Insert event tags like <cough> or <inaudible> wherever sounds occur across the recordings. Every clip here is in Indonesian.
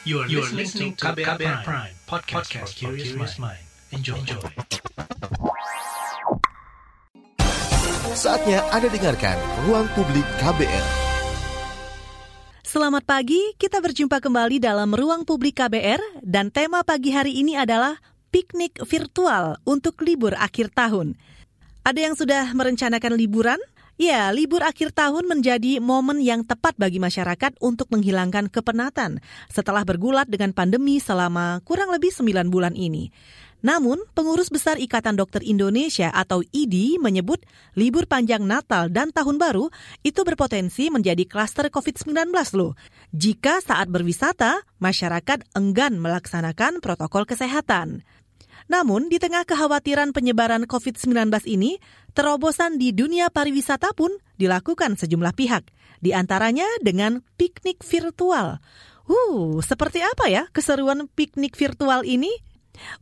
You are, you are listening to KBR, KBR Prime, Prime podcast, podcast for curious mind. Enjoy. Enjoy. Saatnya Anda dengarkan Ruang Publik KBR. Selamat pagi, kita berjumpa kembali dalam Ruang Publik KBR dan tema pagi hari ini adalah piknik virtual untuk libur akhir tahun. Ada yang sudah merencanakan liburan? Ya, libur akhir tahun menjadi momen yang tepat bagi masyarakat untuk menghilangkan kepenatan setelah bergulat dengan pandemi selama kurang lebih 9 bulan ini. Namun, pengurus besar Ikatan Dokter Indonesia atau IDI menyebut libur panjang Natal dan Tahun Baru itu berpotensi menjadi klaster COVID-19 loh. Jika saat berwisata, masyarakat enggan melaksanakan protokol kesehatan. Namun, di tengah kekhawatiran penyebaran COVID-19 ini, terobosan di dunia pariwisata pun dilakukan sejumlah pihak, di antaranya dengan piknik virtual. Uh, seperti apa ya keseruan piknik virtual ini?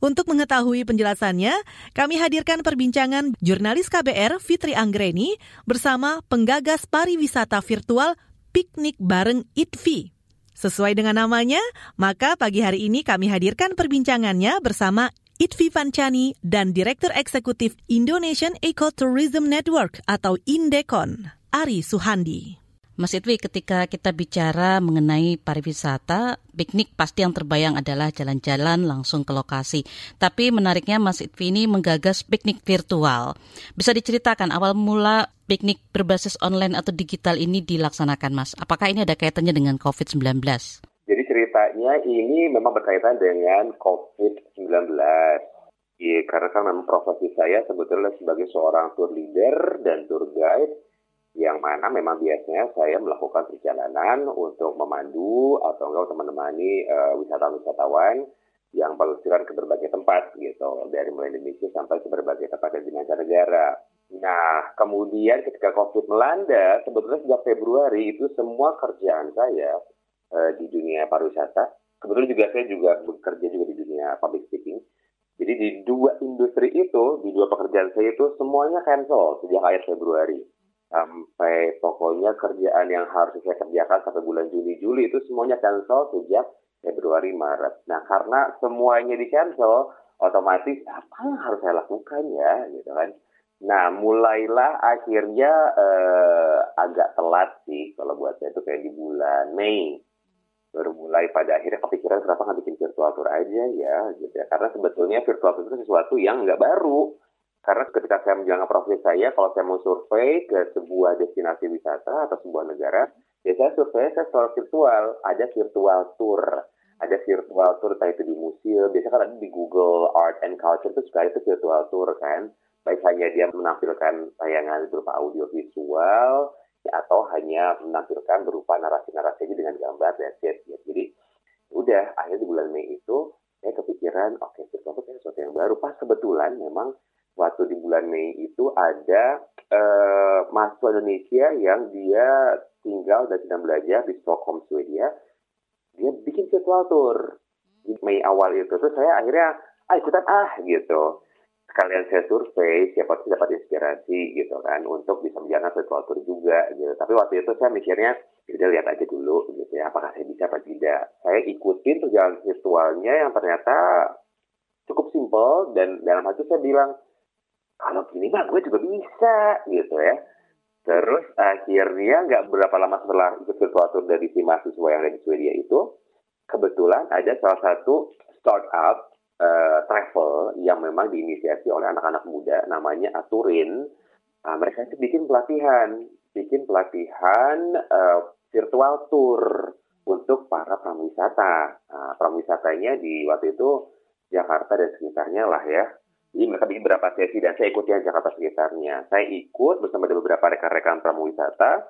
Untuk mengetahui penjelasannya, kami hadirkan perbincangan jurnalis KBR Fitri Anggreni bersama penggagas pariwisata virtual Piknik Bareng ITVI. Sesuai dengan namanya, maka pagi hari ini kami hadirkan perbincangannya bersama Itvi Fancani dan Direktur Eksekutif Indonesian Ecotourism Network atau Indekon, Ari Suhandi. Mas Itwi, ketika kita bicara mengenai pariwisata, piknik pasti yang terbayang adalah jalan-jalan langsung ke lokasi. Tapi menariknya Mas Itwi ini menggagas piknik virtual. Bisa diceritakan awal mula piknik berbasis online atau digital ini dilaksanakan, Mas? Apakah ini ada kaitannya dengan COVID-19? Jadi ceritanya ini memang berkaitan dengan COVID-19. Ya, karena kan memang profesi saya sebetulnya sebagai seorang tour leader dan tour guide, yang mana memang biasanya saya melakukan perjalanan untuk memandu atau enggak untuk menemani uh, wisatawan-wisatawan yang pelesiran ke berbagai tempat gitu, dari mulai Indonesia sampai ke berbagai tempat di mancanegara. Nah, kemudian ketika COVID melanda, sebetulnya sejak Februari itu semua kerjaan saya uh, di dunia pariwisata. Kebetulan juga saya juga bekerja juga di dunia public speaking. Jadi di dua industri itu, di dua pekerjaan saya itu semuanya cancel sejak akhir Februari. Sampai pokoknya kerjaan yang harus saya kerjakan sampai bulan Juni Juli itu semuanya cancel sejak Februari Maret. Nah karena semuanya di cancel, otomatis apa yang harus saya lakukan ya gitu kan. Nah, mulailah akhirnya eh, agak telat sih kalau buat saya itu kayak di bulan Mei baru mulai pada akhirnya kepikiran kenapa nggak bikin virtual tour aja ya? Gitu ya. Karena sebetulnya virtual tour itu sesuatu yang nggak baru. Karena ketika saya menjalankan profesi saya kalau saya mau survei ke sebuah destinasi wisata atau sebuah negara ya saya survei saya virtual. Ada virtual tour. Ada virtual tour entah itu di museum. Biasanya kan ada di Google Art and Culture itu suka itu virtual tour kan. Baik hanya dia menampilkan tayangan berupa audio visual atau hanya menampilkan berupa narasi-narasi aja dengan gambar dan set ya. Jadi udah akhirnya di bulan Mei itu saya kepikiran oke okay, virtual itu sesuatu yang baru. Pas kebetulan memang waktu di bulan Mei itu ada uh, mahasiswa Indonesia yang dia tinggal dan sedang belajar di Stockholm Swedia. Dia bikin virtual tour di Mei awal itu. Terus saya akhirnya ah ikutan ah gitu sekalian saya survei siapa sih dapat inspirasi gitu kan untuk bisa menjalankan virtual tour juga gitu. Tapi waktu itu saya mikirnya kita lihat aja dulu gitu ya apakah saya bisa apa tidak? Saya ikutin perjalanan virtualnya yang ternyata cukup simpel dan dalam hati saya bilang kalau gini mah gue juga bisa gitu ya. Terus akhirnya nggak berapa lama setelah ikut virtual tour dari si mahasiswa yang ada di Swedia itu kebetulan ada salah satu startup uh, travel yang memang diinisiasi oleh anak-anak muda namanya Aturin. Uh, mereka itu bikin pelatihan, bikin pelatihan uh, virtual tour untuk para pramuwisata. Nah, pramuwisatanya di waktu itu Jakarta dan sekitarnya lah ya. Jadi mereka bikin beberapa sesi dan saya ikut yang Jakarta sekitarnya. Saya ikut bersama dengan beberapa rekan-rekan pramuwisata.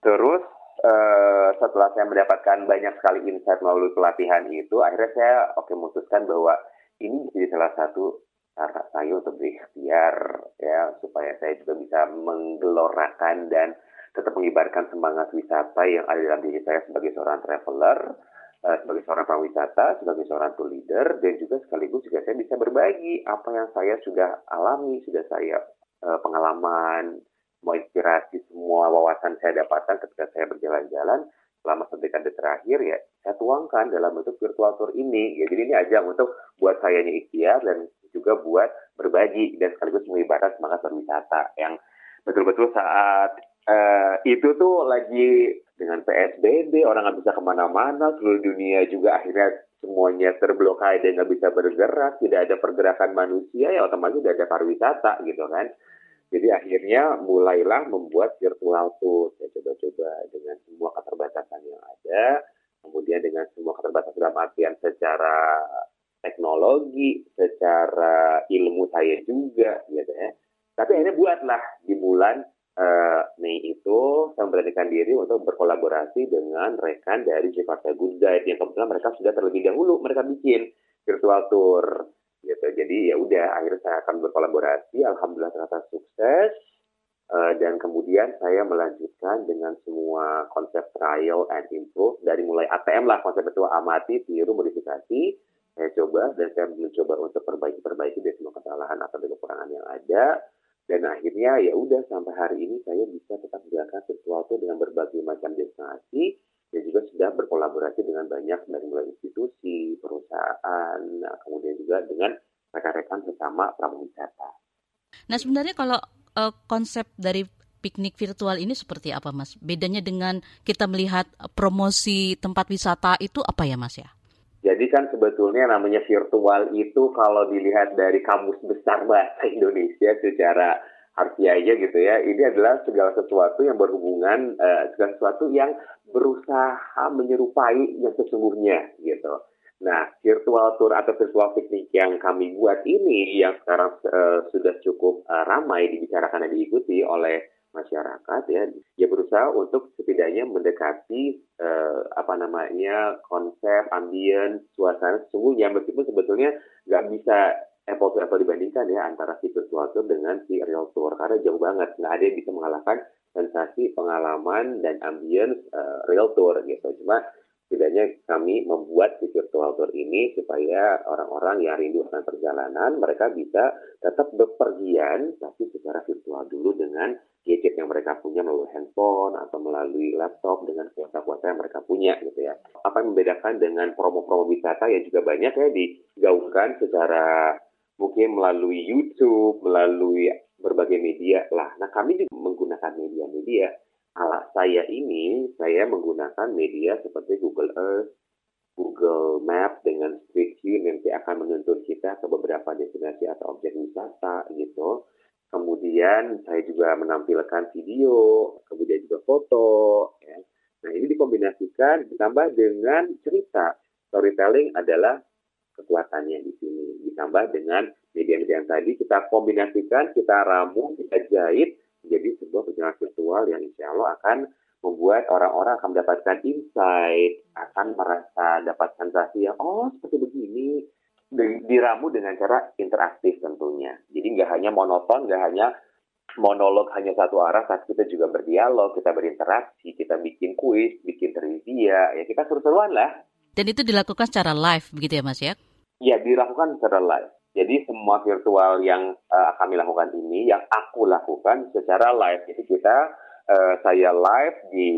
Terus uh, setelah saya mendapatkan banyak sekali insight melalui pelatihan itu, akhirnya saya oke okay, memutuskan bahwa ini jadi salah satu cara saya untuk berikhtiar ya supaya saya juga bisa menggelorakan dan tetap mengibarkan semangat wisata yang ada dalam diri saya sebagai seorang traveler, uh, sebagai seorang pariwisata, sebagai seorang tour leader, dan juga sekaligus juga saya bisa berbagi apa yang saya sudah alami, sudah saya uh, pengalaman, mau inspirasi semua wawasan saya dapatkan ketika saya berjalan-jalan selama dekade terakhir ya saya tuangkan dalam bentuk virtual tour ini. Ya, jadi ini ajang untuk buat sayanya ikhtiar dan juga buat berbagi dan sekaligus mengibarkan semangat berwisata yang betul-betul saat uh, itu tuh lagi dengan PSBB orang nggak bisa ke mana-mana seluruh dunia juga akhirnya semuanya terblokade nggak bisa bergerak tidak ada pergerakan manusia ya otomatis tidak ada pariwisata gitu kan jadi akhirnya mulailah membuat virtual tour. Saya coba-coba dengan semua keterbatasan yang ada, kemudian dengan semua keterbatasan dalam artian secara teknologi, secara ilmu saya juga, gitu ya. Tapi akhirnya buatlah di bulan uh, Mei itu saya memberanikan diri untuk berkolaborasi dengan rekan dari Jakarta Good Guide yang kebetulan mereka sudah terlebih dahulu mereka bikin virtual tour gitu. Jadi ya udah akhirnya saya akan berkolaborasi, alhamdulillah ternyata sukses. Uh, dan kemudian saya melanjutkan dengan semua konsep trial and improve dari mulai ATM lah konsep itu amati, tiru, modifikasi. Saya coba dan saya mencoba untuk perbaiki-perbaiki dari semua kesalahan atau kekurangan yang ada. Dan akhirnya ya udah sampai hari ini saya bisa tetap menjalankan tour dengan berbagai macam destinasi dan juga sudah berkolaborasi dengan banyak dari mulai institusi, perusahaan, nah, kemudian juga dengan rekan-rekan sesama prawisata. Nah sebenarnya kalau uh, konsep dari piknik virtual ini seperti apa mas? Bedanya dengan kita melihat promosi tempat wisata itu apa ya mas ya? Jadi kan sebetulnya namanya virtual itu kalau dilihat dari kamus besar bahasa Indonesia secara harfiahnya gitu ya, ini adalah segala sesuatu yang berhubungan, uh, segala sesuatu yang berusaha menyerupai yang sesungguhnya gitu. Nah, virtual tour atau virtual piknik yang kami buat ini yang sekarang uh, sudah cukup uh, ramai dibicarakan dan diikuti oleh masyarakat ya, dia berusaha untuk setidaknya mendekati uh, apa namanya konsep, ambien, suasana sesungguhnya meskipun sebetulnya nggak bisa apple to apple dibandingkan ya antara si virtual tour dengan si real tour karena jauh banget nggak ada yang bisa mengalahkan sensasi pengalaman dan ambience uh, real tour gitu cuma setidaknya kami membuat si virtual tour ini supaya orang-orang yang rindu akan perjalanan mereka bisa tetap bepergian tapi secara virtual dulu dengan gadget yang mereka punya melalui handphone atau melalui laptop dengan kuota-kuota yang mereka punya gitu ya. Apa yang membedakan dengan promo-promo wisata yang juga banyak ya digaungkan secara mungkin melalui YouTube, melalui berbagai media lah. Nah kami juga menggunakan media-media. Ala saya ini, saya menggunakan media seperti Google Earth, Google Map dengan Street View nanti akan menuntun kita ke beberapa destinasi atau objek wisata gitu. Kemudian saya juga menampilkan video, kemudian juga foto. Ya. Nah ini dikombinasikan ditambah dengan cerita. Storytelling adalah kekuatannya di sini. Ditambah dengan media-media yang tadi kita kombinasikan, kita ramu, kita jahit menjadi sebuah perjalanan virtual yang insya Allah akan membuat orang-orang akan mendapatkan insight, akan merasa dapat sensasi yang oh seperti begini, diramu dengan cara interaktif tentunya. Jadi nggak hanya monoton, nggak hanya monolog hanya satu arah, tapi kita juga berdialog, kita berinteraksi, kita bikin kuis, bikin trivia, ya kita seru-seruan lah. Dan itu dilakukan secara live begitu ya Mas ya? Ya, dilakukan secara live. Jadi semua virtual yang uh, kami lakukan ini, yang aku lakukan secara live. Jadi kita, uh, saya live di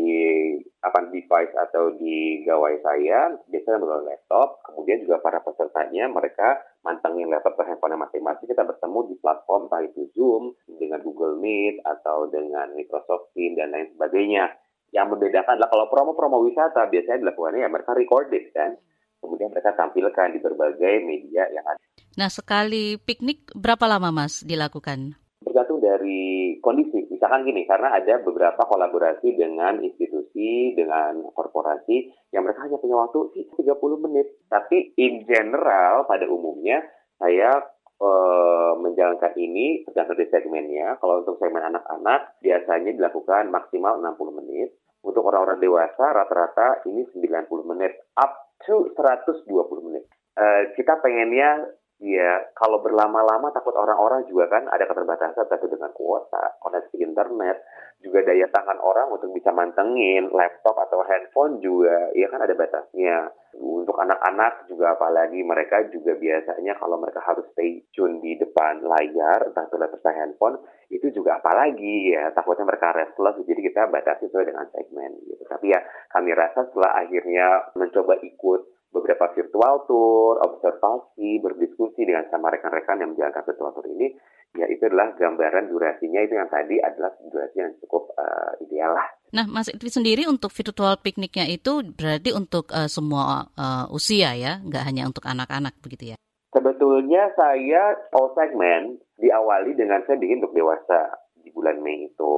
apa device atau di gawai saya, biasanya melalui laptop. Kemudian juga para pesertanya, mereka mantengin laptop ke handphone masing-masing. Kita bertemu di platform, entah itu Zoom, dengan Google Meet, atau dengan Microsoft Teams, dan lain sebagainya. Yang membedakan adalah kalau promo-promo wisata biasanya dilakukannya ya mereka recorded kan. Kemudian mereka tampilkan di berbagai media yang ada. Nah sekali piknik berapa lama mas dilakukan? Tergantung dari kondisi. Misalkan gini, karena ada beberapa kolaborasi dengan institusi, dengan korporasi yang mereka hanya punya waktu sih 30 menit. Tapi in general pada umumnya saya uh, menjalankan ini tergantung dari segmennya. Kalau untuk segmen anak-anak biasanya dilakukan maksimal 60 menit. Untuk orang-orang dewasa rata-rata ini 90 menit up to 120 menit. Uh, kita pengennya ya kalau berlama-lama takut orang-orang juga kan ada keterbatasan tapi dengan kuota, koneksi internet, juga daya tangan orang untuk bisa mantengin laptop atau handphone juga ya kan ada batasnya. Untuk anak-anak juga apalagi mereka juga biasanya kalau mereka harus stay tune di depan layar entah itu laptop atau handphone itu juga apalagi ya takutnya mereka restless jadi kita batasi sesuai dengan segmen gitu tapi ya kami rasa setelah akhirnya mencoba ikut beberapa virtual tour, observasi, berdiskusi dengan sama rekan-rekan yang menjalankan virtual tour ini, ya itu adalah gambaran durasinya itu yang tadi adalah durasi yang cukup uh, ideal lah. Nah, Mas Idwi sendiri untuk virtual pikniknya itu berarti untuk uh, semua uh, usia ya, nggak hanya untuk anak-anak begitu ya? Sebetulnya saya all segment diawali dengan saya bikin untuk dewasa di bulan Mei itu.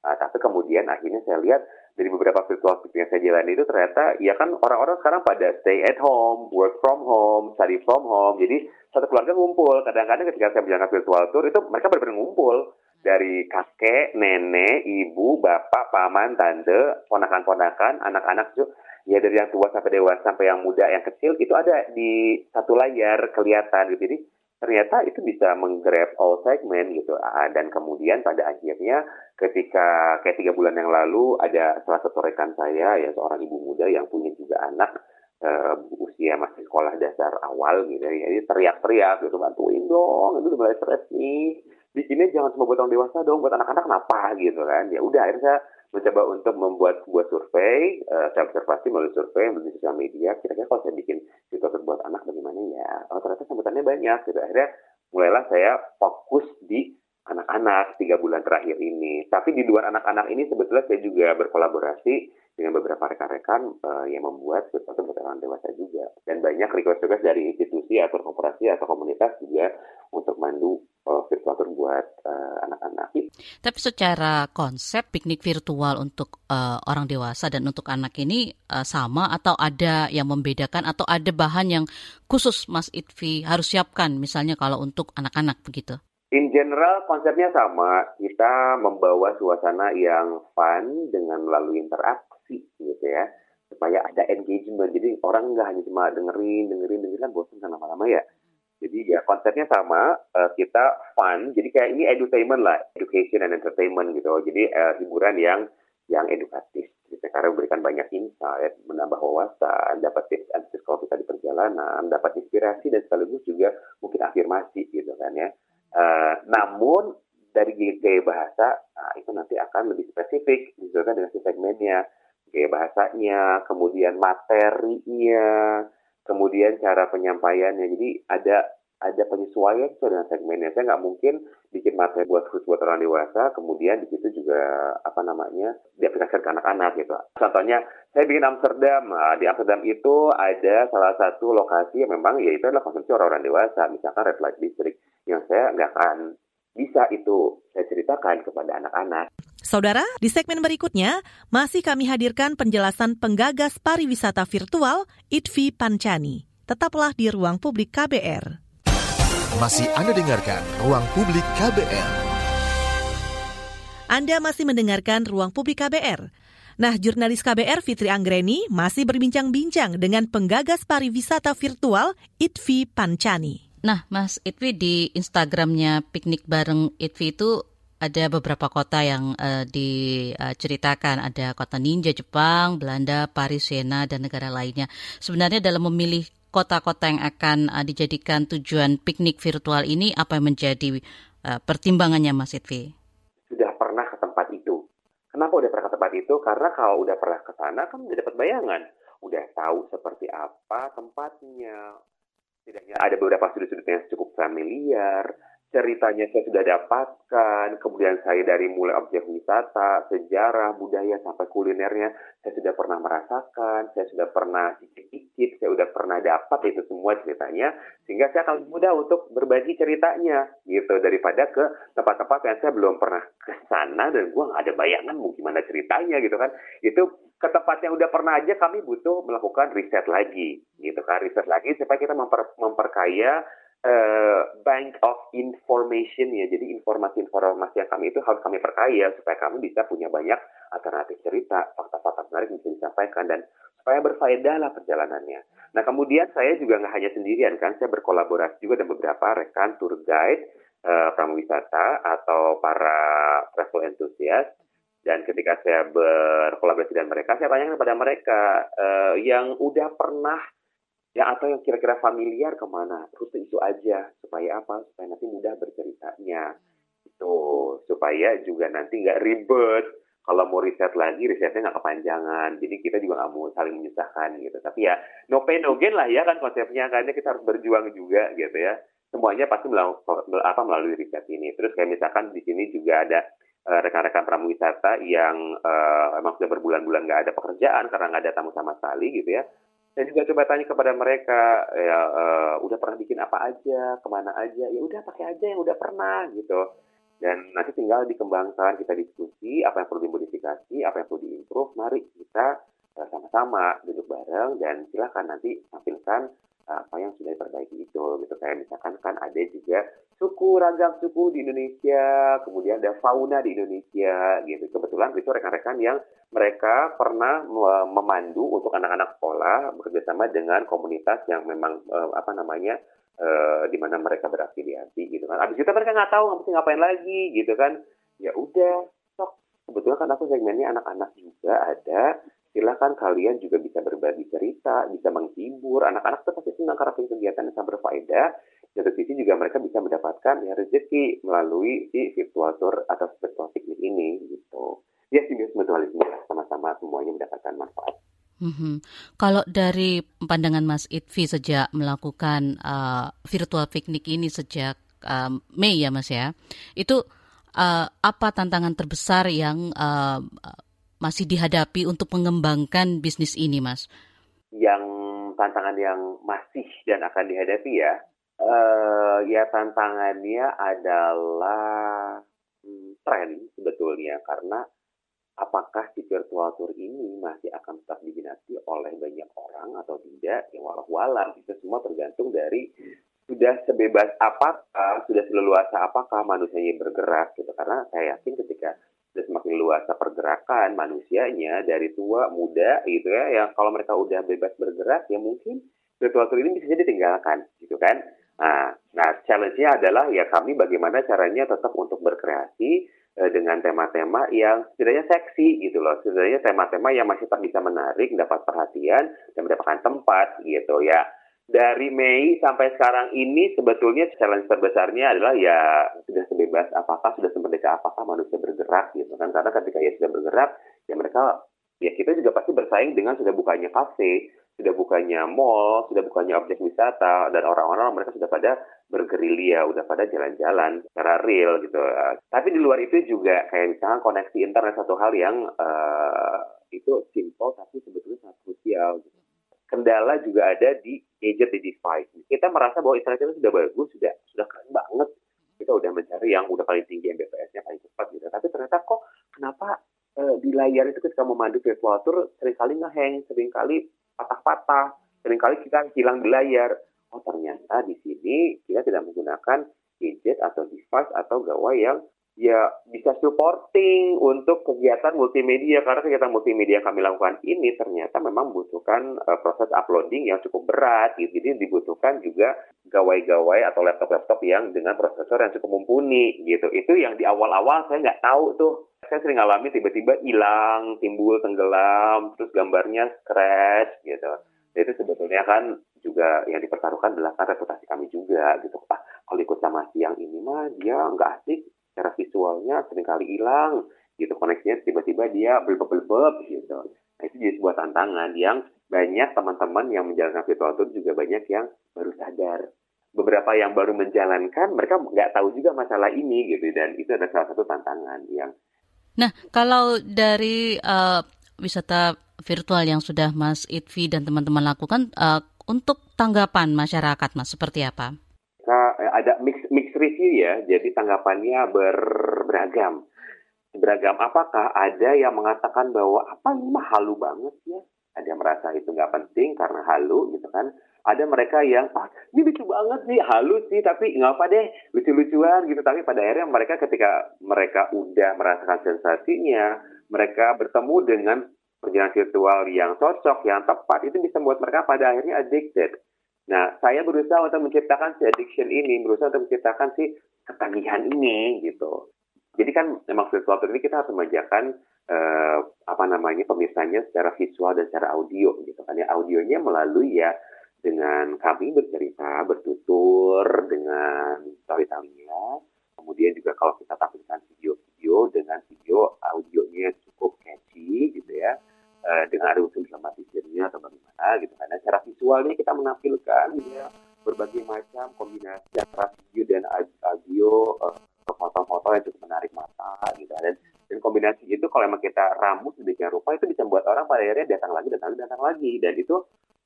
Nah, tapi kemudian akhirnya saya lihat dari beberapa virtual piknik yang saya jalani itu ternyata ya kan orang-orang sekarang pada stay at home, work from home, study from home. Jadi satu keluarga ngumpul. Kadang-kadang ketika saya menjalankan virtual tour itu mereka benar-benar ngumpul dari kakek, nenek, ibu, bapak, paman, tante, ponakan-ponakan, anak-anak juga ya dari yang tua sampai dewasa sampai yang muda yang kecil itu ada di satu layar kelihatan gitu jadi ternyata itu bisa menggrab all segment gitu. Ah, dan kemudian pada akhirnya ketika kayak tiga bulan yang lalu ada salah satu rekan saya ya seorang ibu muda yang punya juga anak uh, usia masih sekolah dasar awal gitu ya. Jadi teriak-teriak gitu bantuin dong itu mulai stres nih. Sini jangan cuma buat orang dewasa dong buat anak-anak kenapa? Gitu kan. Ya udah akhirnya saya mencoba untuk membuat sebuah survei, uh, saya observasi melalui survei melalui sosial media, kira-kira kalau saya bikin situasi buat anak bagaimana ya? Oh, ternyata sambutannya banyak gitu. Akhirnya mulailah saya fokus di anak-anak tiga bulan terakhir ini. Tapi di luar anak-anak ini sebetulnya saya juga berkolaborasi dengan beberapa rekan-rekan uh, yang membuat sesuatu buat orang dewasa juga. Dan banyak request-request dari institusi atau korporasi atau komunitas juga untuk mandu uh, buat uh, anak-anak. Tapi secara konsep piknik virtual untuk uh, orang dewasa dan untuk anak ini uh, sama atau ada yang membedakan atau ada bahan yang khusus Mas Itvi harus siapkan misalnya kalau untuk anak-anak begitu? In general konsepnya sama, kita membawa suasana yang fun dengan melalui interaksi gitu ya, supaya ada engagement. Jadi orang nggak hanya cuma dengerin, dengerin, dengerin kan bosan kan lama-lama ya. Jadi ya konsepnya sama, uh, kita fun. Jadi kayak ini edutainment lah, education and entertainment gitu. Jadi uh, hiburan yang yang edukatif. Gitu. Karena memberikan banyak insight, menambah wawasan, dapat tips and tricks kalau kita di perjalanan, dapat inspirasi dan sekaligus juga mungkin afirmasi gitu kan ya. Uh, namun dari gaya bahasa nah, itu nanti akan lebih spesifik misalkan dengan si segmennya gaya bahasanya kemudian materinya kemudian cara penyampaiannya jadi ada ada penyesuaian sesuai dengan segmennya. Saya nggak mungkin bikin materi buat khusus buat orang dewasa kemudian di situ juga apa namanya diaplikasikan ke anak-anak gitu. Contohnya saya bikin Amsterdam. Nah, di Amsterdam itu ada salah satu lokasi yang memang ya itu adalah konsumsi orang-orang dewasa misalkan red light district yang saya nggak akan bisa itu saya ceritakan kepada anak-anak. Saudara, di segmen berikutnya masih kami hadirkan penjelasan penggagas pariwisata virtual Itvi Pancani. Tetaplah di ruang publik KBR. Masih Anda dengarkan ruang publik KBR. Anda masih mendengarkan ruang publik KBR. Nah, jurnalis KBR Fitri Anggreni masih berbincang-bincang dengan penggagas pariwisata virtual Itvi Pancani. Nah, Mas Itwi di Instagramnya piknik bareng Itwi itu ada beberapa kota yang uh, diceritakan. Ada kota ninja Jepang, Belanda, Paris, Siena, dan negara lainnya. Sebenarnya dalam memilih kota-kota yang akan uh, dijadikan tujuan piknik virtual ini, apa yang menjadi uh, pertimbangannya Mas Itwi? Sudah pernah ke tempat itu. Kenapa udah pernah ke tempat itu? Karena kalau udah pernah ke sana kan udah dapat bayangan. Udah tahu seperti apa tempatnya, Setidaknya ada beberapa sudut-sudut yang cukup familiar, ceritanya saya sudah dapatkan, kemudian saya dari mulai objek wisata, sejarah, budaya, sampai kulinernya, saya sudah pernah merasakan, saya sudah pernah cicip-cicip, saya sudah pernah dapat itu semua ceritanya, sehingga saya akan mudah untuk berbagi ceritanya, gitu, daripada ke tempat-tempat yang saya belum pernah ke sana, dan gue nggak ada bayangan mau gimana ceritanya, gitu kan. Itu ke tempat yang udah pernah aja kami butuh melakukan riset lagi, gitu kan, riset lagi supaya kita memper, memperkaya uh, bank of information ya. Jadi informasi-informasi yang kami itu harus kami perkaya supaya kami bisa punya banyak alternatif cerita, fakta-fakta menarik yang bisa disampaikan dan supaya berfaedah lah perjalanannya. Nah kemudian saya juga nggak hanya sendirian kan, saya berkolaborasi juga dengan beberapa rekan tour guide, uh, pramuwisata atau para travel enthusiast dan ketika saya berkolaborasi dengan mereka, saya tanyakan kepada mereka uh, yang udah pernah ya atau yang kira-kira familiar ke mana? Rute itu aja supaya apa? Supaya nanti mudah berceritanya. Gitu. Supaya juga nanti nggak ribet. Kalau mau riset lagi risetnya nggak kepanjangan. Jadi kita juga nggak mau saling menyusahkan gitu. Tapi ya no pain no gain lah ya kan konsepnya. Karena kita harus berjuang juga gitu ya. Semuanya pasti melalui melalui riset ini. Terus kayak misalkan di sini juga ada uh, rekan-rekan pramuwisata yang uh, emang sudah berbulan-bulan nggak ada pekerjaan karena nggak ada tamu sama sekali gitu ya. Saya juga coba tanya kepada mereka ya uh, udah pernah bikin apa aja? Ke mana aja? Ya udah pakai aja yang udah pernah gitu. Dan nanti tinggal dikembangkan, kita diskusi apa yang perlu dimodifikasi, apa yang perlu diimprove. Mari kita sama-sama duduk bareng dan silakan nanti tampilkan apa yang sudah diperbaiki itu. Gitu kayak misalkan kan ada juga suku ragam suku di Indonesia, kemudian ada fauna di Indonesia gitu. Kebetulan itu rekan-rekan yang mereka pernah memandu untuk anak-anak sekolah bekerjasama dengan komunitas yang memang uh, apa namanya uh, di mana mereka berafiliasi gitu kan. Abis itu mereka nggak tahu mesti ngapain lagi gitu kan. Ya udah, sok. Kebetulan kan aku segmennya anak-anak juga. Silahkan kalian juga bisa berbagi cerita, bisa menghibur. Anak-anak tuh pasti senang karena kegiatan yang berfaedah. Satu sisi juga mereka bisa mendapatkan ya rezeki melalui si virtual tour atau virtual piknik ini gitu. Ya simbiosis mutualisme sama-sama semuanya mendapatkan manfaat. Mm-hmm. Kalau dari pandangan Mas Itvi sejak melakukan uh, virtual piknik ini sejak uh, Mei ya Mas ya, itu uh, apa tantangan terbesar yang uh, masih dihadapi untuk mengembangkan bisnis ini Mas? Yang tantangan yang masih dan akan dihadapi ya, uh, ya tantangannya adalah hmm, tren sebetulnya. Karena apakah si virtual tour ini masih akan tetap diminati oleh banyak orang atau tidak ya walau walam itu semua tergantung dari sudah sebebas apakah sudah seleluasa apakah manusianya bergerak gitu. Karena saya yakin ketika sudah semakin luasa pergerakan manusianya dari tua muda gitu ya yang kalau mereka udah bebas bergerak ya mungkin tour ini bisa jadi tinggalkan gitu kan nah nah challenge-nya adalah ya kami bagaimana caranya tetap untuk berkreasi Eh, dengan tema-tema yang setidaknya seksi gitu loh. Setidaknya tema-tema yang masih tak bisa menarik, mendapat perhatian, dan mendapatkan tempat gitu ya. Dari Mei sampai sekarang ini sebetulnya challenge terbesarnya adalah ya sudah sebebas apakah, sudah semerdeka apakah manusia bergerak gitu kan. Karena ketika ya sudah bergerak, ya mereka, ya kita juga pasti bersaing dengan sudah bukanya kafe, sudah bukannya mall, sudah bukannya objek wisata, dan orang-orang mereka sudah pada bergerilya, udah pada jalan-jalan secara real gitu. Tapi di luar itu juga kayak misalnya koneksi internet satu hal yang uh, itu simple tapi sebetulnya sangat krusial. Gitu. Kendala juga ada di gadget di device. Kita merasa bahwa internet sudah bagus, sudah sudah keren banget. Kita udah mencari yang udah paling tinggi Mbps-nya paling cepat gitu. Tapi ternyata kok kenapa uh, di layar itu ketika memandu virtual tour sering kali ngeheng, sering kali patah-patah, sering kali kita hilang di layar. Oh ternyata di sini kita tidak menggunakan gadget atau device atau gawai yang ya bisa supporting untuk kegiatan multimedia karena kegiatan multimedia yang kami lakukan ini ternyata memang membutuhkan uh, proses uploading yang cukup berat gitu. Jadi dibutuhkan juga gawai-gawai atau laptop-laptop yang dengan prosesor yang cukup mumpuni gitu. Itu yang di awal-awal saya nggak tahu tuh. Saya sering alami tiba-tiba hilang, timbul tenggelam, terus gambarnya crash gitu. Itu sebetulnya kan juga yang dipertaruhkan adalah kan reputasi kami juga gitu. Ah, kalau ikut sama siang ini mah dia nggak asik secara visualnya sering kali hilang gitu koneksinya tiba-tiba dia belbeb-belbeb gitu. Nah itu jadi sebuah tantangan yang banyak teman-teman yang menjalankan virtual tour juga banyak yang baru sadar. Beberapa yang baru menjalankan mereka nggak tahu juga masalah ini gitu dan itu adalah salah satu tantangan yang. Nah kalau dari uh, wisata virtual yang sudah Mas Itvi dan teman-teman lakukan uh, untuk tanggapan masyarakat Mas seperti apa? ada mix mix review ya, jadi tanggapannya ber, beragam. Beragam apakah ada yang mengatakan bahwa apa ini mah halu banget ya? Ada yang merasa itu nggak penting karena halu gitu kan. Ada mereka yang ah ini lucu banget sih, halu sih tapi nggak apa deh, lucu-lucuan gitu. Tapi pada akhirnya mereka ketika mereka udah merasakan sensasinya, mereka bertemu dengan perjalanan virtual yang cocok, yang tepat, itu bisa membuat mereka pada akhirnya addicted Nah, saya berusaha untuk menciptakan si addiction ini, berusaha untuk menciptakan si ketagihan ini gitu. Jadi kan memang virtual ini kita harus memanjakan eh, apa namanya pemirsanya secara visual dan secara audio gitu kan ya. Audionya melalui ya dengan kami bercerita, bertutur dengan storytellingnya, kemudian juga kalau kita tampilkan video-video dengan video audionya cukup catchy gitu ya, dengan ada unsur dramatisirnya atau bagaimana gitu. Karena secara visualnya kita menampilkan ya berbagai macam kombinasi antara video dan audio uh, foto-foto yang cukup menarik mata gitu. Dan dan kombinasi itu kalau emang kita ramu sedemikian rupa itu bisa membuat orang pada akhirnya datang lagi datang lagi datang lagi. Dan itu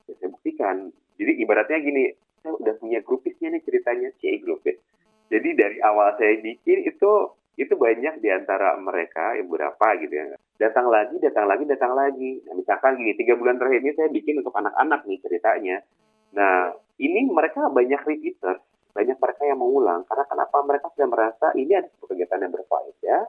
ya saya buktikan. Jadi ibaratnya gini saya udah punya grupisnya nih ceritanya C grupis jadi dari awal saya bikin itu itu banyak di antara mereka yang berapa gitu ya. Datang lagi datang lagi datang lagi. Nah, misalkan gini tiga bulan terakhir ini saya bikin untuk anak-anak nih ceritanya. Nah ini mereka banyak repeater banyak mereka yang mengulang. Karena kenapa mereka sudah merasa ini ada sebuah kegiatan yang berfaedah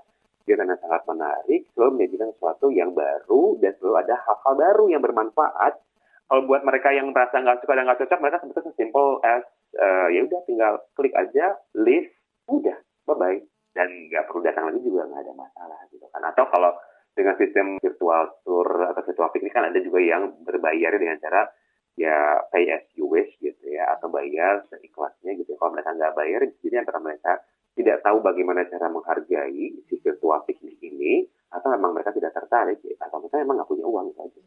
kegiatan yang sangat menarik selalu menjadikan sesuatu yang baru dan selalu ada hal-hal baru yang bermanfaat. Kalau buat mereka yang merasa nggak suka dan nggak cocok mereka sebetulnya simple as uh, ya udah tinggal klik aja list udah bye bye dan nggak perlu datang lagi juga nggak ada masalah gitu kan atau kalau dengan sistem virtual tour atau virtual piknik kan ada juga yang berbayar dengan cara ya pay as you wish gitu ya atau bayar seikhlasnya gitu. Kalau mereka nggak bayar, jadi antara mereka tidak tahu bagaimana cara menghargai si virtual piknik ini atau memang mereka tidak tertarik ya, atau mereka memang nggak punya uang saja.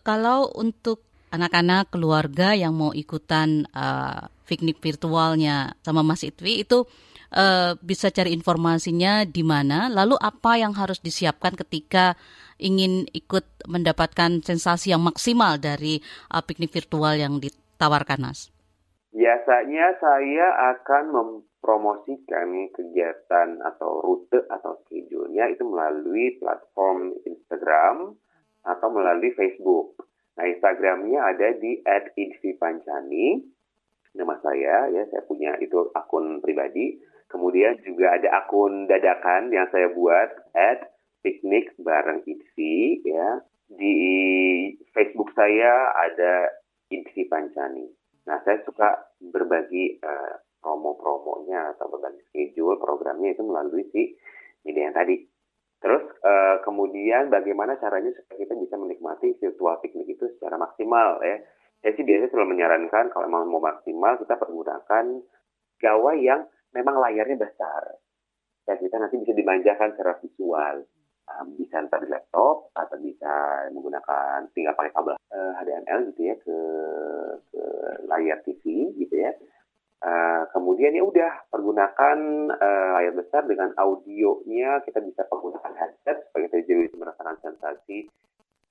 Kalau untuk anak-anak keluarga yang mau ikutan uh, piknik virtualnya sama Mas Itwi itu uh, bisa cari informasinya di mana lalu apa yang harus disiapkan ketika ingin ikut mendapatkan sensasi yang maksimal dari uh, piknik virtual yang ditawarkan, Mas? Biasanya saya akan mempromosikan kegiatan atau rute atau schedule-nya itu melalui platform Instagram atau melalui Facebook. Nah, Instagramnya ada di @idvipancani, nama saya ya, saya punya itu akun pribadi. Kemudian juga ada akun dadakan yang saya buat at piknik bareng IDSI ya. Di Facebook saya ada IDSI Pancani. Nah, saya suka berbagi uh, promo-promonya atau berbagi schedule programnya itu melalui si media yang tadi. Terus uh, kemudian bagaimana caranya supaya kita bisa menikmati virtual piknik itu secara maksimal ya. Saya sih biasanya selalu menyarankan kalau memang mau maksimal kita pergunakan gawai yang memang layarnya besar. Dan kita nanti bisa dimanjakan secara visual um, bisa entah di laptop atau bisa menggunakan tinggal pakai kabel uh, eh, HDMI gitu ya ke, ke layar TV gitu ya. Uh, kemudian ya udah pergunakan uh, layar besar dengan audionya kita bisa menggunakan headset supaya kita jadi merasakan sensasi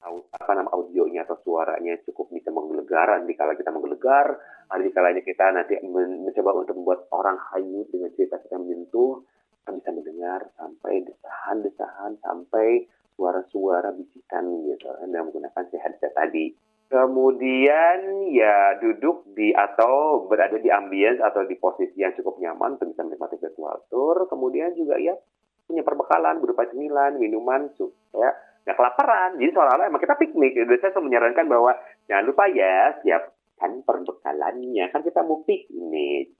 apa nama audionya atau suaranya cukup bisa menggelegar di kala kita menggelegar ada di kalanya kita nanti men mencoba untuk membuat orang hanyut dengan cerita kita menyentuh kita bisa mendengar sampai desahan-desahan sampai suara-suara bisikan gitu dengan menggunakan si headset tadi. Kemudian ya duduk di atau berada di ambience atau di posisi yang cukup nyaman untuk bisa menikmati virtual tour. Kemudian juga ya punya perbekalan berupa cemilan, minuman, ya nggak kelaparan. Jadi seolah-olah emang kita piknik. Jadi saya selalu menyarankan bahwa jangan lupa ya siapkan perbekalannya. Kan kita mau piknik.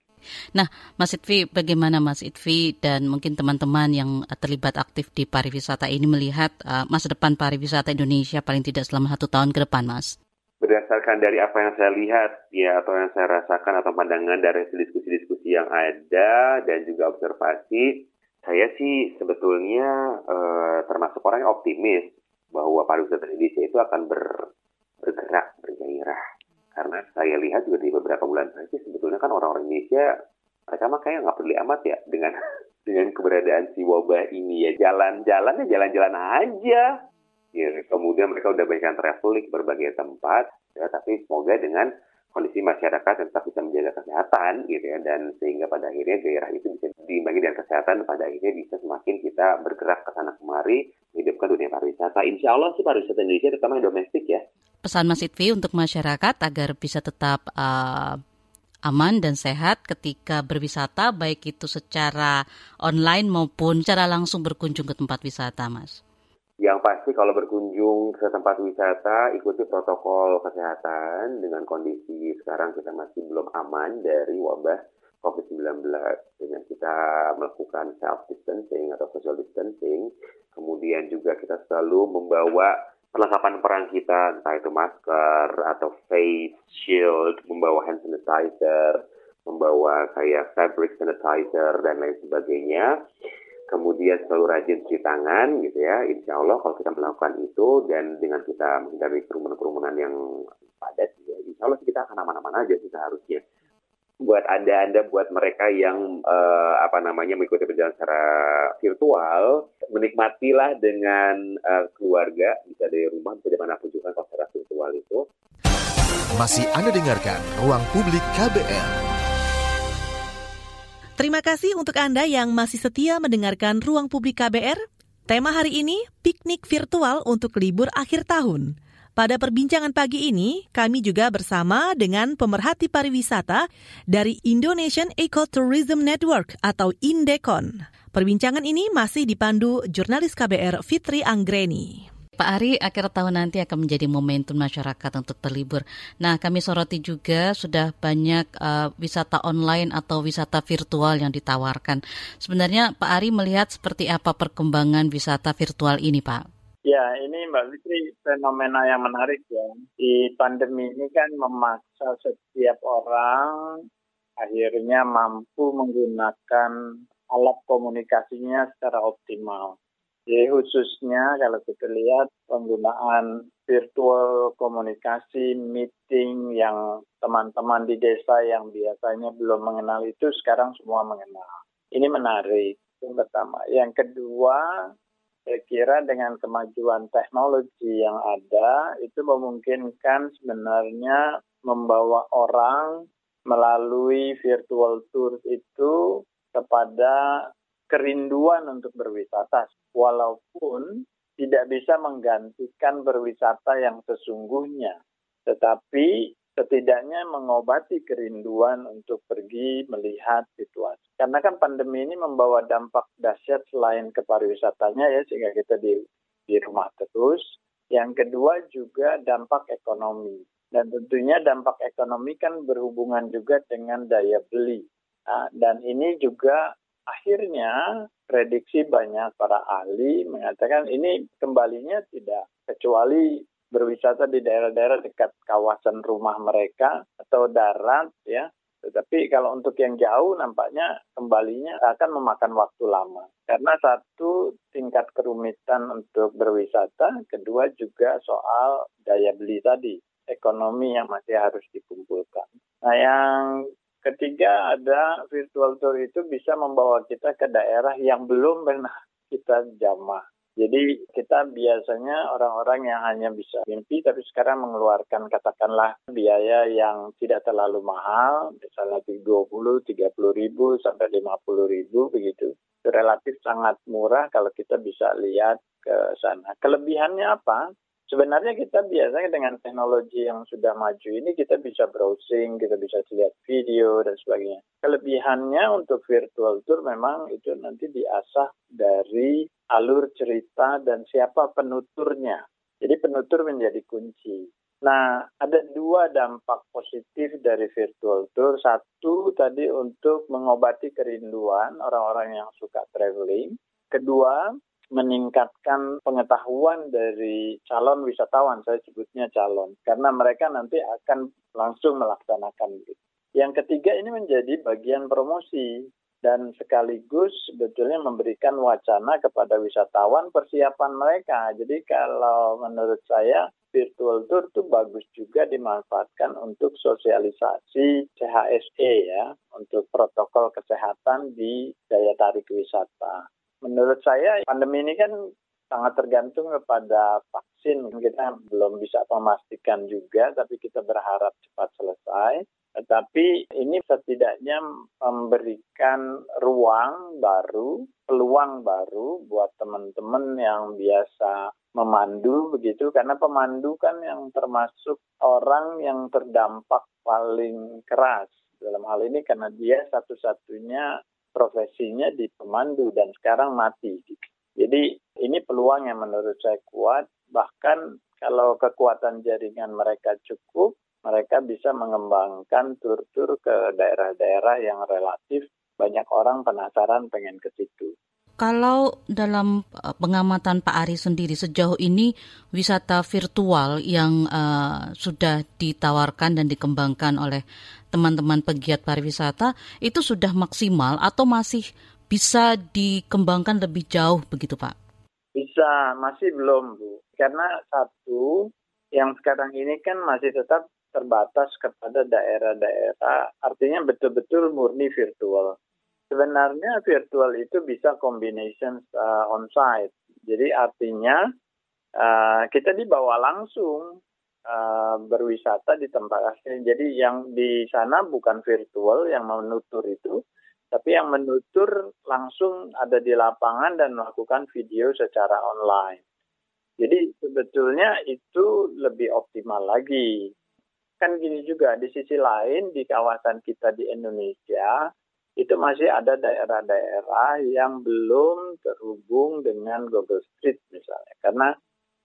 Nah, Mas Itvi, bagaimana Mas Itvi dan mungkin teman-teman yang terlibat aktif di pariwisata ini melihat uh, masa depan pariwisata Indonesia paling tidak selama satu tahun ke depan, Mas? Berdasarkan dari apa yang saya lihat ya atau yang saya rasakan atau pandangan dari diskusi-diskusi yang ada dan juga observasi, saya sih sebetulnya uh, termasuk orang yang optimis bahwa pariwisata Indonesia itu akan ber, bergerak, bergairah. Karena saya lihat juga di beberapa bulan terakhir sebetulnya kan orang-orang Indonesia mereka mah kayak nggak peduli amat ya dengan <laughs> dengan keberadaan si wabah ini ya. Jalan-jalan ya jalan-jalan aja. Ya kemudian mereka udah banyak traveling ke berbagai tempat ya tapi semoga dengan kondisi masyarakat tetap bisa menjaga kesehatan gitu ya dan sehingga pada akhirnya daerah itu bisa diimbangi dengan kesehatan pada akhirnya bisa semakin kita bergerak ke sana kemari menghidupkan dunia pariwisata. Insya Allah sih pariwisata Indonesia terutama yang domestik ya. Pesan Mas Itvi untuk masyarakat agar bisa tetap uh, aman dan sehat ketika berwisata baik itu secara online maupun secara langsung berkunjung ke tempat wisata Mas. Yang pasti kalau berkunjung ke tempat wisata, ikuti protokol kesehatan dengan kondisi sekarang kita masih belum aman dari wabah COVID-19 dengan kita melakukan self distancing atau social distancing. Kemudian juga kita selalu membawa perlengkapan perang kita, entah itu masker atau face shield, membawa hand sanitizer, membawa kayak fabric sanitizer dan lain sebagainya. Kemudian selalu rajin cuci tangan gitu ya. Insya Allah kalau kita melakukan itu dan dengan kita menghindari kerumunan-kerumunan yang padat, ya, insya Allah kita akan aman-aman aja sih seharusnya. Buat anda anda buat mereka yang uh, apa namanya mengikuti perjalanan secara virtual menikmatilah dengan uh, keluarga bisa dari rumah bisa di mana pun juga kalau secara virtual itu. Masih anda dengarkan ruang publik KBR Terima kasih untuk Anda yang masih setia mendengarkan Ruang Publik KBR. Tema hari ini, piknik virtual untuk libur akhir tahun. Pada perbincangan pagi ini, kami juga bersama dengan pemerhati pariwisata dari Indonesian Ecotourism Network atau Indekon. Perbincangan ini masih dipandu jurnalis KBR Fitri Anggreni. Pak Ari, akhir tahun nanti akan menjadi momentum masyarakat untuk berlibur. Nah, kami soroti juga sudah banyak uh, wisata online atau wisata virtual yang ditawarkan. Sebenarnya Pak Ari melihat seperti apa perkembangan wisata virtual ini, Pak? Ya, ini Mbak Fitri fenomena yang menarik ya. Di pandemi ini kan memaksa setiap orang akhirnya mampu menggunakan alat komunikasinya secara optimal. Jadi khususnya kalau kita lihat penggunaan virtual komunikasi, meeting yang teman-teman di desa yang biasanya belum mengenal itu sekarang semua mengenal. Ini menarik. Yang pertama. Yang kedua, saya kira dengan kemajuan teknologi yang ada itu memungkinkan sebenarnya membawa orang melalui virtual tour itu kepada kerinduan untuk berwisata walaupun tidak bisa menggantikan berwisata yang sesungguhnya tetapi setidaknya mengobati kerinduan untuk pergi melihat situasi. Karena kan pandemi ini membawa dampak dahsyat selain ke pariwisatanya ya sehingga kita di di rumah terus. Yang kedua juga dampak ekonomi. Dan tentunya dampak ekonomi kan berhubungan juga dengan daya beli. Nah, dan ini juga akhirnya prediksi banyak para ahli mengatakan ini kembalinya tidak kecuali berwisata di daerah-daerah dekat kawasan rumah mereka atau darat ya. Tetapi kalau untuk yang jauh nampaknya kembalinya akan memakan waktu lama. Karena satu tingkat kerumitan untuk berwisata, kedua juga soal daya beli tadi, ekonomi yang masih harus dikumpulkan. Nah yang ketiga ada virtual tour itu bisa membawa kita ke daerah yang belum pernah kita jamah jadi kita biasanya orang-orang yang hanya bisa mimpi tapi sekarang mengeluarkan katakanlah biaya yang tidak terlalu mahal, misalnya 20, 30 ribu sampai 50 ribu begitu. Itu relatif sangat murah kalau kita bisa lihat ke sana. Kelebihannya apa? Sebenarnya kita biasanya dengan teknologi yang sudah maju ini kita bisa browsing, kita bisa lihat video dan sebagainya. Kelebihannya untuk virtual tour memang itu nanti diasah dari alur cerita dan siapa penuturnya. Jadi penutur menjadi kunci. Nah, ada dua dampak positif dari virtual tour. Satu tadi untuk mengobati kerinduan orang-orang yang suka traveling. Kedua, meningkatkan pengetahuan dari calon wisatawan, saya sebutnya calon, karena mereka nanti akan langsung melaksanakan. Yang ketiga ini menjadi bagian promosi dan sekaligus sebetulnya memberikan wacana kepada wisatawan persiapan mereka. Jadi kalau menurut saya virtual tour itu bagus juga dimanfaatkan untuk sosialisasi CHSE ya, untuk protokol kesehatan di daya tarik wisata menurut saya pandemi ini kan sangat tergantung kepada vaksin. Kita belum bisa memastikan juga, tapi kita berharap cepat selesai. Tetapi ini setidaknya memberikan ruang baru, peluang baru buat teman-teman yang biasa memandu begitu, karena pemandu kan yang termasuk orang yang terdampak paling keras dalam hal ini karena dia satu-satunya profesinya di pemandu dan sekarang mati. Jadi ini peluang yang menurut saya kuat. Bahkan kalau kekuatan jaringan mereka cukup, mereka bisa mengembangkan tur-tur ke daerah-daerah yang relatif banyak orang penasaran pengen ke situ. Kalau dalam uh, pengamatan Pak Ari sendiri sejauh ini wisata virtual yang uh, sudah ditawarkan dan dikembangkan oleh teman-teman pegiat pariwisata itu sudah maksimal atau masih bisa dikembangkan lebih jauh begitu Pak? Bisa, masih belum Bu. Karena satu yang sekarang ini kan masih tetap terbatas kepada daerah-daerah, artinya betul-betul murni virtual sebenarnya virtual itu bisa combination uh, on-site. Jadi artinya uh, kita dibawa langsung uh, berwisata di tempat asli. Jadi yang di sana bukan virtual yang menutur itu, tapi yang menutur langsung ada di lapangan dan melakukan video secara online. Jadi sebetulnya itu lebih optimal lagi. Kan gini juga, di sisi lain di kawasan kita di Indonesia, itu masih ada daerah-daerah yang belum terhubung dengan Google Street misalnya. Karena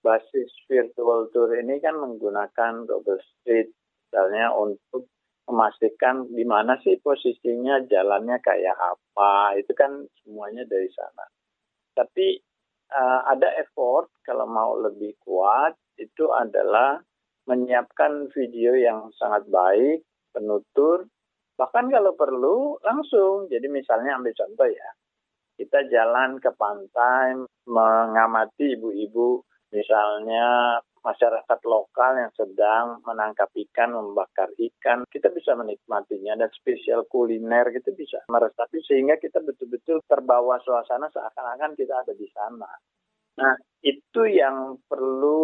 basis virtual tour ini kan menggunakan Google Street misalnya untuk memastikan di mana sih posisinya, jalannya kayak apa, itu kan semuanya dari sana. Tapi uh, ada effort kalau mau lebih kuat itu adalah menyiapkan video yang sangat baik, penutur, Bahkan kalau perlu langsung. Jadi misalnya ambil contoh ya. Kita jalan ke pantai mengamati ibu-ibu misalnya masyarakat lokal yang sedang menangkap ikan, membakar ikan, kita bisa menikmatinya dan spesial kuliner kita bisa meresapi sehingga kita betul-betul terbawa suasana seakan-akan kita ada di sana. Nah, itu yang perlu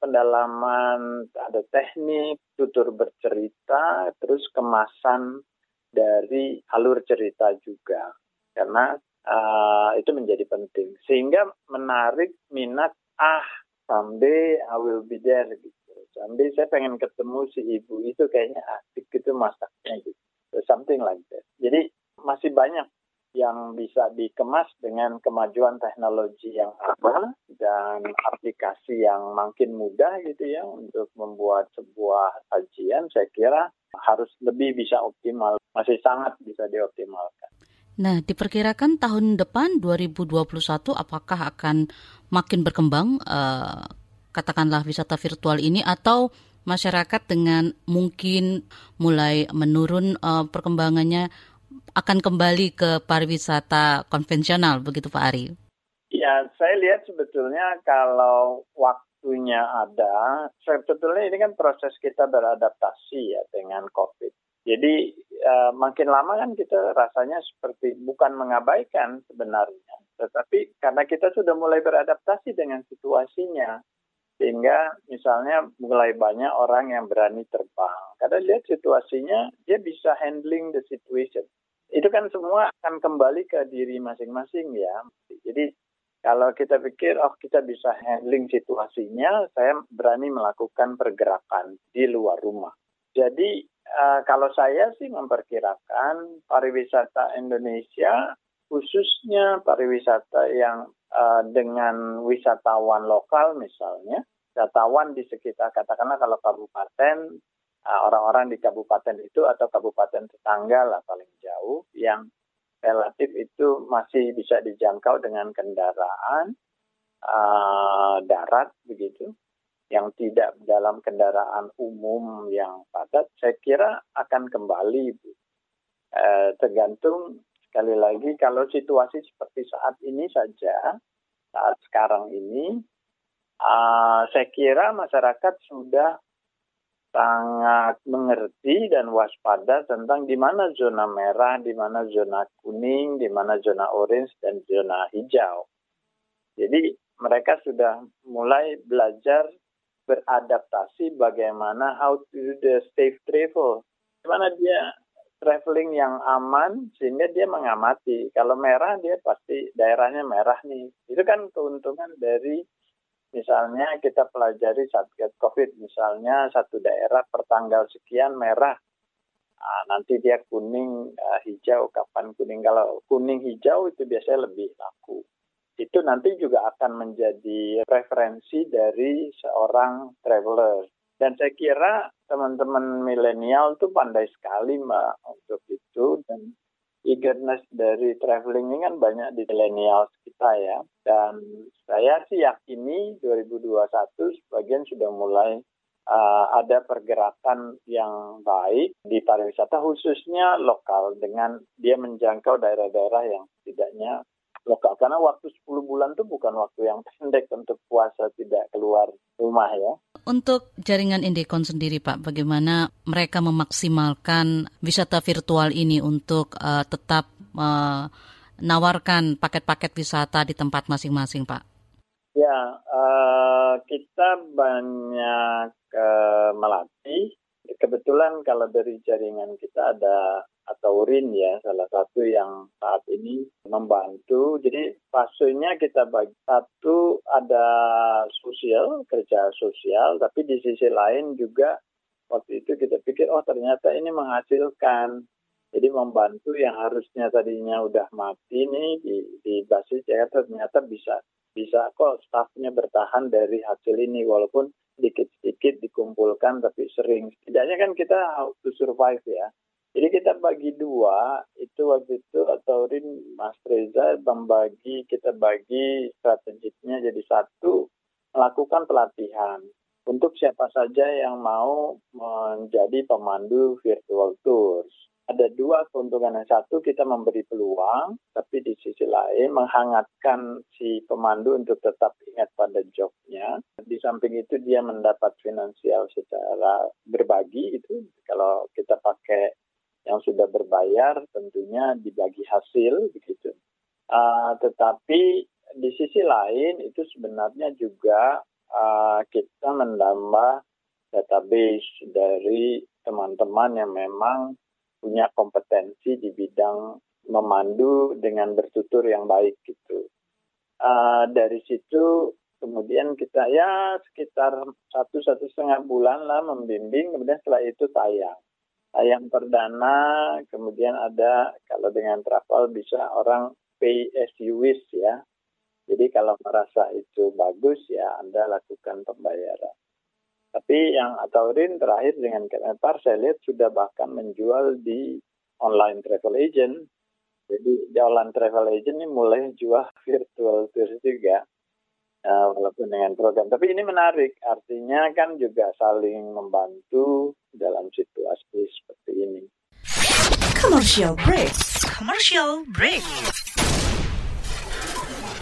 pendalaman, ada teknik, tutur bercerita, terus kemasan dari alur cerita juga. Karena uh, itu menjadi penting. Sehingga menarik minat, ah, someday I will be there gitu. Someday saya pengen ketemu si ibu itu kayaknya asik gitu masaknya gitu. Something like that. Jadi masih banyak yang bisa dikemas dengan kemajuan teknologi yang apa dan aplikasi yang makin mudah gitu ya untuk membuat sebuah kajian saya kira harus lebih bisa optimal masih sangat bisa dioptimalkan. Nah, diperkirakan tahun depan 2021 apakah akan makin berkembang uh, katakanlah wisata virtual ini atau masyarakat dengan mungkin mulai menurun uh, perkembangannya akan kembali ke pariwisata konvensional begitu Pak Ari? Ya, saya lihat sebetulnya kalau waktunya ada, sebetulnya ini kan proses kita beradaptasi ya dengan COVID. Jadi uh, makin lama kan kita rasanya seperti bukan mengabaikan sebenarnya, tetapi karena kita sudah mulai beradaptasi dengan situasinya, sehingga misalnya mulai banyak orang yang berani terbang. Karena lihat situasinya, dia bisa handling the situation itu kan semua akan kembali ke diri masing-masing ya. Jadi kalau kita pikir, oh kita bisa handling situasinya, saya berani melakukan pergerakan di luar rumah. Jadi uh, kalau saya sih memperkirakan pariwisata Indonesia, khususnya pariwisata yang uh, dengan wisatawan lokal misalnya, wisatawan di sekitar katakanlah kalau kabupaten Ah, orang-orang di kabupaten itu atau kabupaten tetangga lah paling jauh yang relatif itu masih bisa dijangkau dengan kendaraan uh, darat begitu yang tidak dalam kendaraan umum yang padat saya kira akan kembali uh, tergantung sekali lagi kalau situasi seperti saat ini saja saat sekarang ini uh, saya kira masyarakat sudah sangat mengerti dan waspada tentang di mana zona merah, di mana zona kuning, di mana zona orange, dan zona hijau. Jadi mereka sudah mulai belajar beradaptasi bagaimana how to do the safe travel. Gimana dia traveling yang aman sehingga dia mengamati. Kalau merah dia pasti daerahnya merah nih. Itu kan keuntungan dari Misalnya kita pelajari Satgas COVID, misalnya satu daerah pertanggal sekian merah, nah, nanti dia kuning, uh, hijau, kapan kuning. Kalau kuning hijau itu biasanya lebih laku. Itu nanti juga akan menjadi referensi dari seorang traveler. Dan saya kira teman-teman milenial itu pandai sekali mbak untuk itu dan eagerness dari traveling ini kan banyak di milenial pariwisata ya. Dan saya sih yakini 2021 sebagian sudah mulai uh, ada pergerakan yang baik di pariwisata khususnya lokal dengan dia menjangkau daerah-daerah yang setidaknya lokal karena waktu 10 bulan itu bukan waktu yang pendek untuk puasa tidak keluar rumah ya. Untuk jaringan Indekon sendiri Pak, bagaimana mereka memaksimalkan wisata virtual ini untuk uh, tetap menawarkan paket-paket wisata di tempat masing-masing Pak? Ya, uh, kita banyak uh, melatih kebetulan kalau dari jaringan kita ada atau RIN ya salah satu yang saat ini membantu. Jadi fasenya kita bagi satu ada sosial kerja sosial, tapi di sisi lain juga waktu itu kita pikir oh ternyata ini menghasilkan. Jadi membantu yang harusnya tadinya udah mati nih di, di basis ya ternyata bisa bisa kok stafnya bertahan dari hasil ini walaupun sedikit-sedikit dikumpulkan tapi sering. Setidaknya kan kita how to survive ya. Jadi kita bagi dua, itu waktu itu atau Rin Mas Reza membagi, kita bagi strateginya jadi satu, melakukan pelatihan untuk siapa saja yang mau menjadi pemandu virtual tours ada dua keuntungan. Yang satu kita memberi peluang, tapi di sisi lain menghangatkan si pemandu untuk tetap ingat pada jobnya. Di samping itu dia mendapat finansial secara berbagi itu. Kalau kita pakai yang sudah berbayar tentunya dibagi hasil begitu. Uh, tetapi di sisi lain itu sebenarnya juga uh, kita menambah database dari teman-teman yang memang punya kompetensi di bidang memandu dengan bertutur yang baik gitu. Uh, dari situ kemudian kita ya sekitar satu satu setengah bulan lah membimbing, kemudian setelah itu tayang. Tayang perdana, kemudian ada kalau dengan travel bisa orang pay as you wish ya. Jadi kalau merasa itu bagus ya Anda lakukan pembayaran. Tapi yang Ataurin terakhir dengan Kemenpar saya lihat sudah bahkan menjual di online travel agent. Jadi di online travel agent ini mulai jual <laughs> virtual tours juga. Uh, walaupun dengan program. Tapi ini menarik, artinya kan juga saling membantu dalam situasi seperti ini. Commercial break. Commercial break.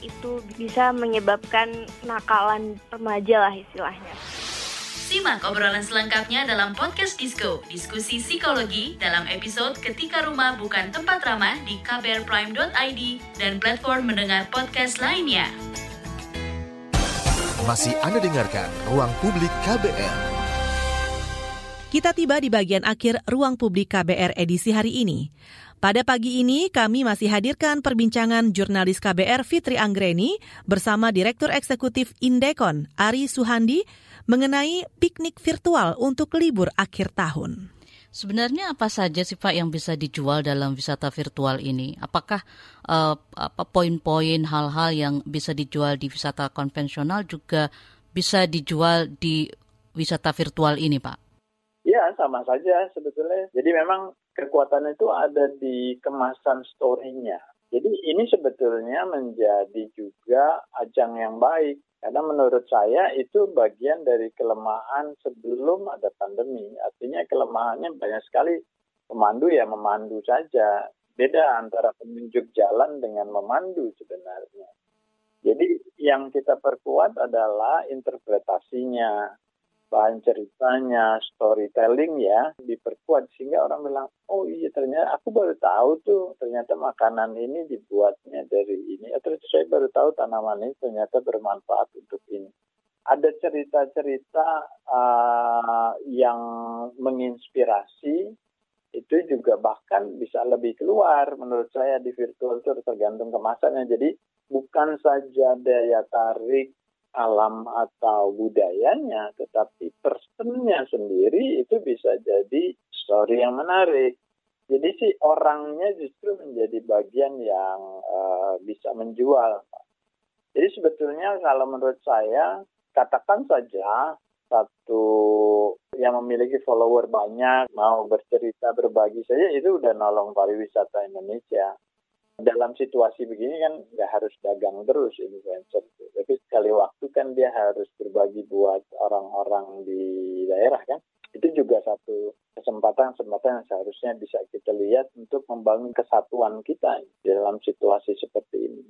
itu bisa menyebabkan nakalan remaja lah istilahnya. Simak obrolan selengkapnya dalam podcast Disco, diskusi psikologi dalam episode Ketika Rumah Bukan Tempat Ramah di kbrprime.id dan platform mendengar podcast lainnya. Masih Anda dengarkan Ruang Publik KBR. Kita tiba di bagian akhir Ruang Publik KBR edisi hari ini. Pada pagi ini kami masih hadirkan perbincangan jurnalis KBR Fitri Anggreni bersama Direktur Eksekutif Indekon Ari Suhandi mengenai piknik virtual untuk libur akhir tahun. Sebenarnya apa saja sih Pak yang bisa dijual dalam wisata virtual ini? Apakah uh, apa poin-poin hal-hal yang bisa dijual di wisata konvensional juga bisa dijual di wisata virtual ini, Pak? Ya, sama saja sebetulnya. Jadi memang kekuatan itu ada di kemasan story-nya. Jadi ini sebetulnya menjadi juga ajang yang baik. Karena menurut saya itu bagian dari kelemahan sebelum ada pandemi. Artinya kelemahannya banyak sekali pemandu ya memandu saja. Beda antara penunjuk jalan dengan memandu sebenarnya. Jadi yang kita perkuat adalah interpretasinya, bahan ceritanya, storytelling ya diperkuat sehingga orang bilang, oh iya ternyata aku baru tahu tuh ternyata makanan ini dibuatnya dari ini. Atau saya baru tahu tanaman ini ternyata bermanfaat untuk ini. ada cerita-cerita uh, yang menginspirasi itu juga bahkan bisa lebih keluar menurut saya di virtual tour tergantung kemasannya. Jadi bukan saja daya tarik alam atau budayanya, tetapi personnya sendiri itu bisa jadi story yang menarik. Jadi si orangnya justru menjadi bagian yang uh, bisa menjual. Jadi sebetulnya kalau menurut saya, katakan saja satu yang memiliki follower banyak, mau bercerita, berbagi saja, itu udah nolong pariwisata Indonesia. Dalam situasi begini kan nggak harus dagang terus influencer. Tapi sekali waktu kan dia harus berbagi buat orang-orang di daerah kan. Itu juga satu kesempatan-kesempatan yang seharusnya bisa kita lihat untuk membangun kesatuan kita dalam situasi seperti ini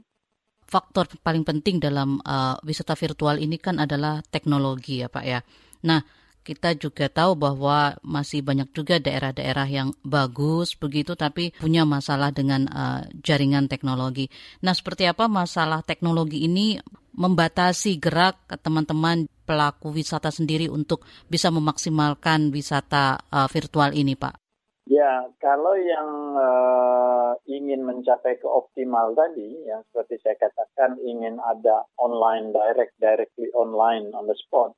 faktor paling penting dalam uh, wisata virtual ini kan adalah teknologi ya Pak ya. Nah, kita juga tahu bahwa masih banyak juga daerah-daerah yang bagus begitu tapi punya masalah dengan uh, jaringan teknologi. Nah, seperti apa masalah teknologi ini membatasi gerak teman-teman pelaku wisata sendiri untuk bisa memaksimalkan wisata uh, virtual ini, Pak? Ya, kalau yang uh, ingin mencapai ke optimal tadi, yang seperti saya katakan ingin ada online direct, directly online on the spot,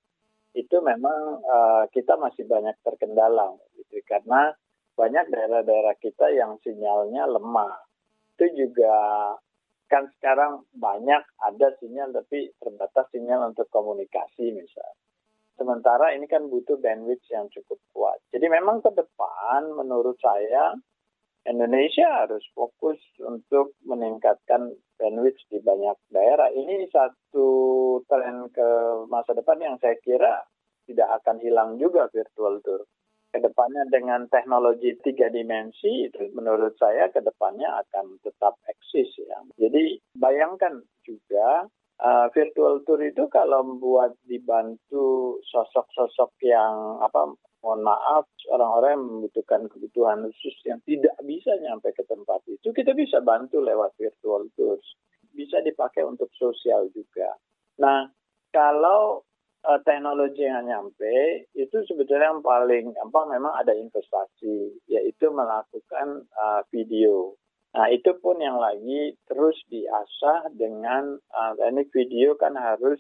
itu memang uh, kita masih banyak terkendala gitu karena banyak daerah-daerah kita yang sinyalnya lemah. Itu juga kan sekarang banyak ada sinyal tapi terbatas sinyal untuk komunikasi misalnya. Sementara ini kan butuh bandwidth yang cukup kuat. Jadi memang ke depan menurut saya Indonesia harus fokus untuk meningkatkan bandwidth di banyak daerah. Ini satu tren ke masa depan yang saya kira tidak akan hilang juga virtual tour. Ke depannya dengan teknologi tiga dimensi itu menurut saya ke depannya akan tetap eksis ya. Jadi bayangkan juga uh, virtual tour itu kalau membuat dibantu sosok-sosok yang apa mohon maaf orang-orang yang membutuhkan kebutuhan khusus yang tidak bisa nyampe ke tempat itu kita bisa bantu lewat virtual tours bisa dipakai untuk sosial juga. Nah kalau uh, teknologi yang nyampe itu sebetulnya yang paling gampang memang ada investasi yaitu melakukan uh, video. Nah itu pun yang lagi terus diasah dengan uh, teknik video kan harus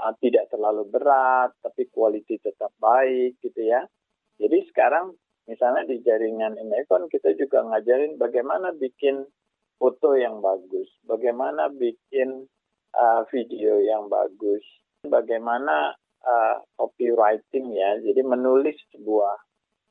uh, tidak terlalu berat tapi kualitas tetap baik gitu ya. Jadi sekarang misalnya di jaringan Inekon kita juga ngajarin bagaimana bikin foto yang bagus, bagaimana bikin uh, video yang bagus, bagaimana uh, copywriting ya. Jadi menulis sebuah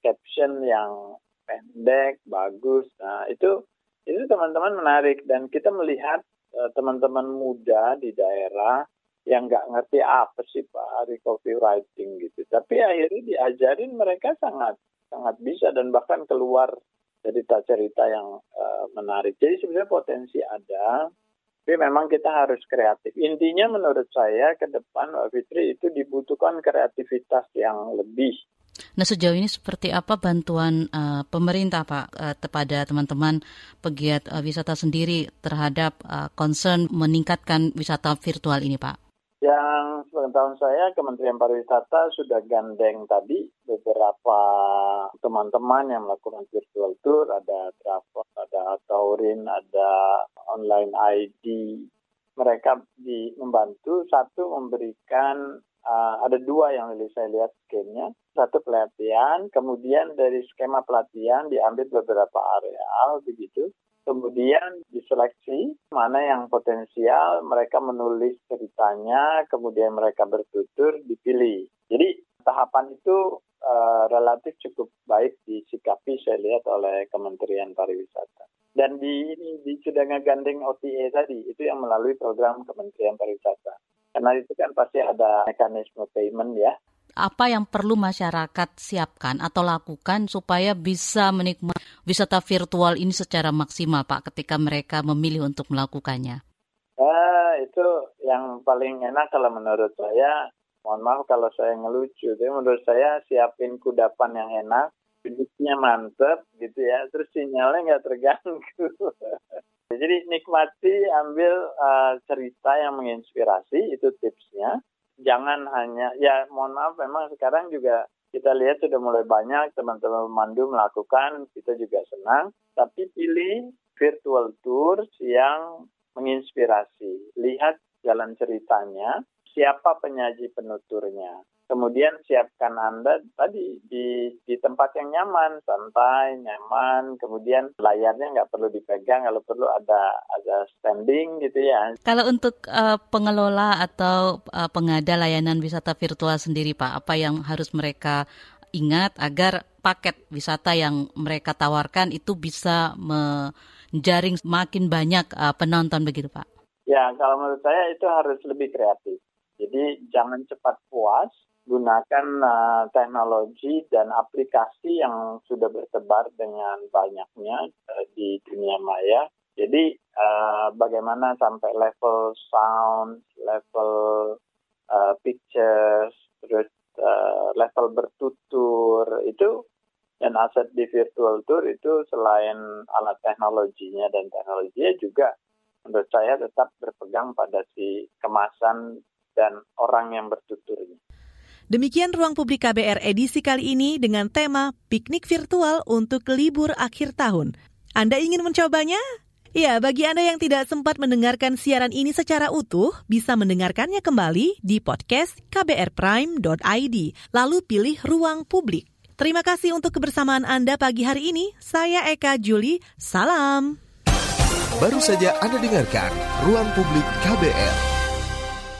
caption yang pendek, bagus. Nah, itu itu teman-teman menarik dan kita melihat uh, teman-teman muda di daerah yang nggak ngerti apa sih Pak Hari copywriting gitu. Tapi akhirnya diajarin mereka sangat sangat bisa dan bahkan keluar cerita-cerita yang uh, menarik. Jadi sebenarnya potensi ada, tapi memang kita harus kreatif. Intinya menurut saya ke depan Mbak Fitri itu dibutuhkan kreativitas yang lebih. Nah sejauh ini seperti apa bantuan uh, pemerintah Pak uh, kepada teman-teman pegiat uh, wisata sendiri terhadap uh, concern meningkatkan wisata virtual ini Pak? Yang sepengetahuan saya Kementerian Pariwisata sudah gandeng tadi beberapa teman-teman yang melakukan virtual tour, ada travel, ada Taurin, ada online ID. Mereka di, membantu satu memberikan uh, ada dua yang saya lihat skemnya. Satu pelatihan, kemudian dari skema pelatihan diambil beberapa areal begitu. Kemudian diseleksi mana yang potensial, mereka menulis ceritanya, kemudian mereka bertutur, dipilih. Jadi tahapan itu uh, relatif cukup baik disikapi saya lihat oleh Kementerian Pariwisata. Dan di ini di sudah ngegandeng OTA tadi itu yang melalui program Kementerian Pariwisata. Karena itu kan pasti ada mekanisme payment ya. Apa yang perlu masyarakat siapkan atau lakukan supaya bisa menikmati wisata virtual ini secara maksimal Pak ketika mereka memilih untuk melakukannya? Eh, itu yang paling enak kalau menurut saya. Mohon maaf kalau saya ngelucu, tapi menurut saya siapin kudapan yang enak, duduknya mantep gitu ya, terus sinyalnya nggak terganggu. <laughs> Jadi nikmati, ambil uh, cerita yang menginspirasi, itu tipsnya. Jangan hanya ya mohon maaf memang sekarang juga kita lihat sudah mulai banyak teman-teman pemandu melakukan kita juga senang. Tapi pilih virtual tours yang menginspirasi. Lihat jalan ceritanya siapa penyaji penuturnya Kemudian siapkan Anda tadi di, di tempat yang nyaman, santai, nyaman. Kemudian layarnya nggak perlu dipegang, kalau perlu ada ada standing gitu ya. Kalau untuk uh, pengelola atau uh, pengada layanan wisata virtual sendiri Pak, apa yang harus mereka ingat agar paket wisata yang mereka tawarkan itu bisa menjaring makin banyak uh, penonton begitu Pak? Ya, kalau menurut saya itu harus lebih kreatif. Jadi jangan cepat puas, gunakan uh, teknologi dan aplikasi yang sudah bertebar dengan banyaknya uh, di dunia maya. Jadi uh, bagaimana sampai level sound, level uh, pictures, terus uh, level bertutur itu dan aset di virtual tour itu selain alat teknologinya dan teknologinya juga menurut saya tetap berpegang pada si kemasan dan orang yang bertuturnya. Demikian ruang publik KBR edisi kali ini dengan tema piknik virtual untuk libur akhir tahun. Anda ingin mencobanya? Ya, bagi Anda yang tidak sempat mendengarkan siaran ini secara utuh, bisa mendengarkannya kembali di podcast kbrprime.id, lalu pilih ruang publik. Terima kasih untuk kebersamaan Anda pagi hari ini. Saya Eka Juli, salam. Baru saja Anda dengarkan Ruang Publik KBR.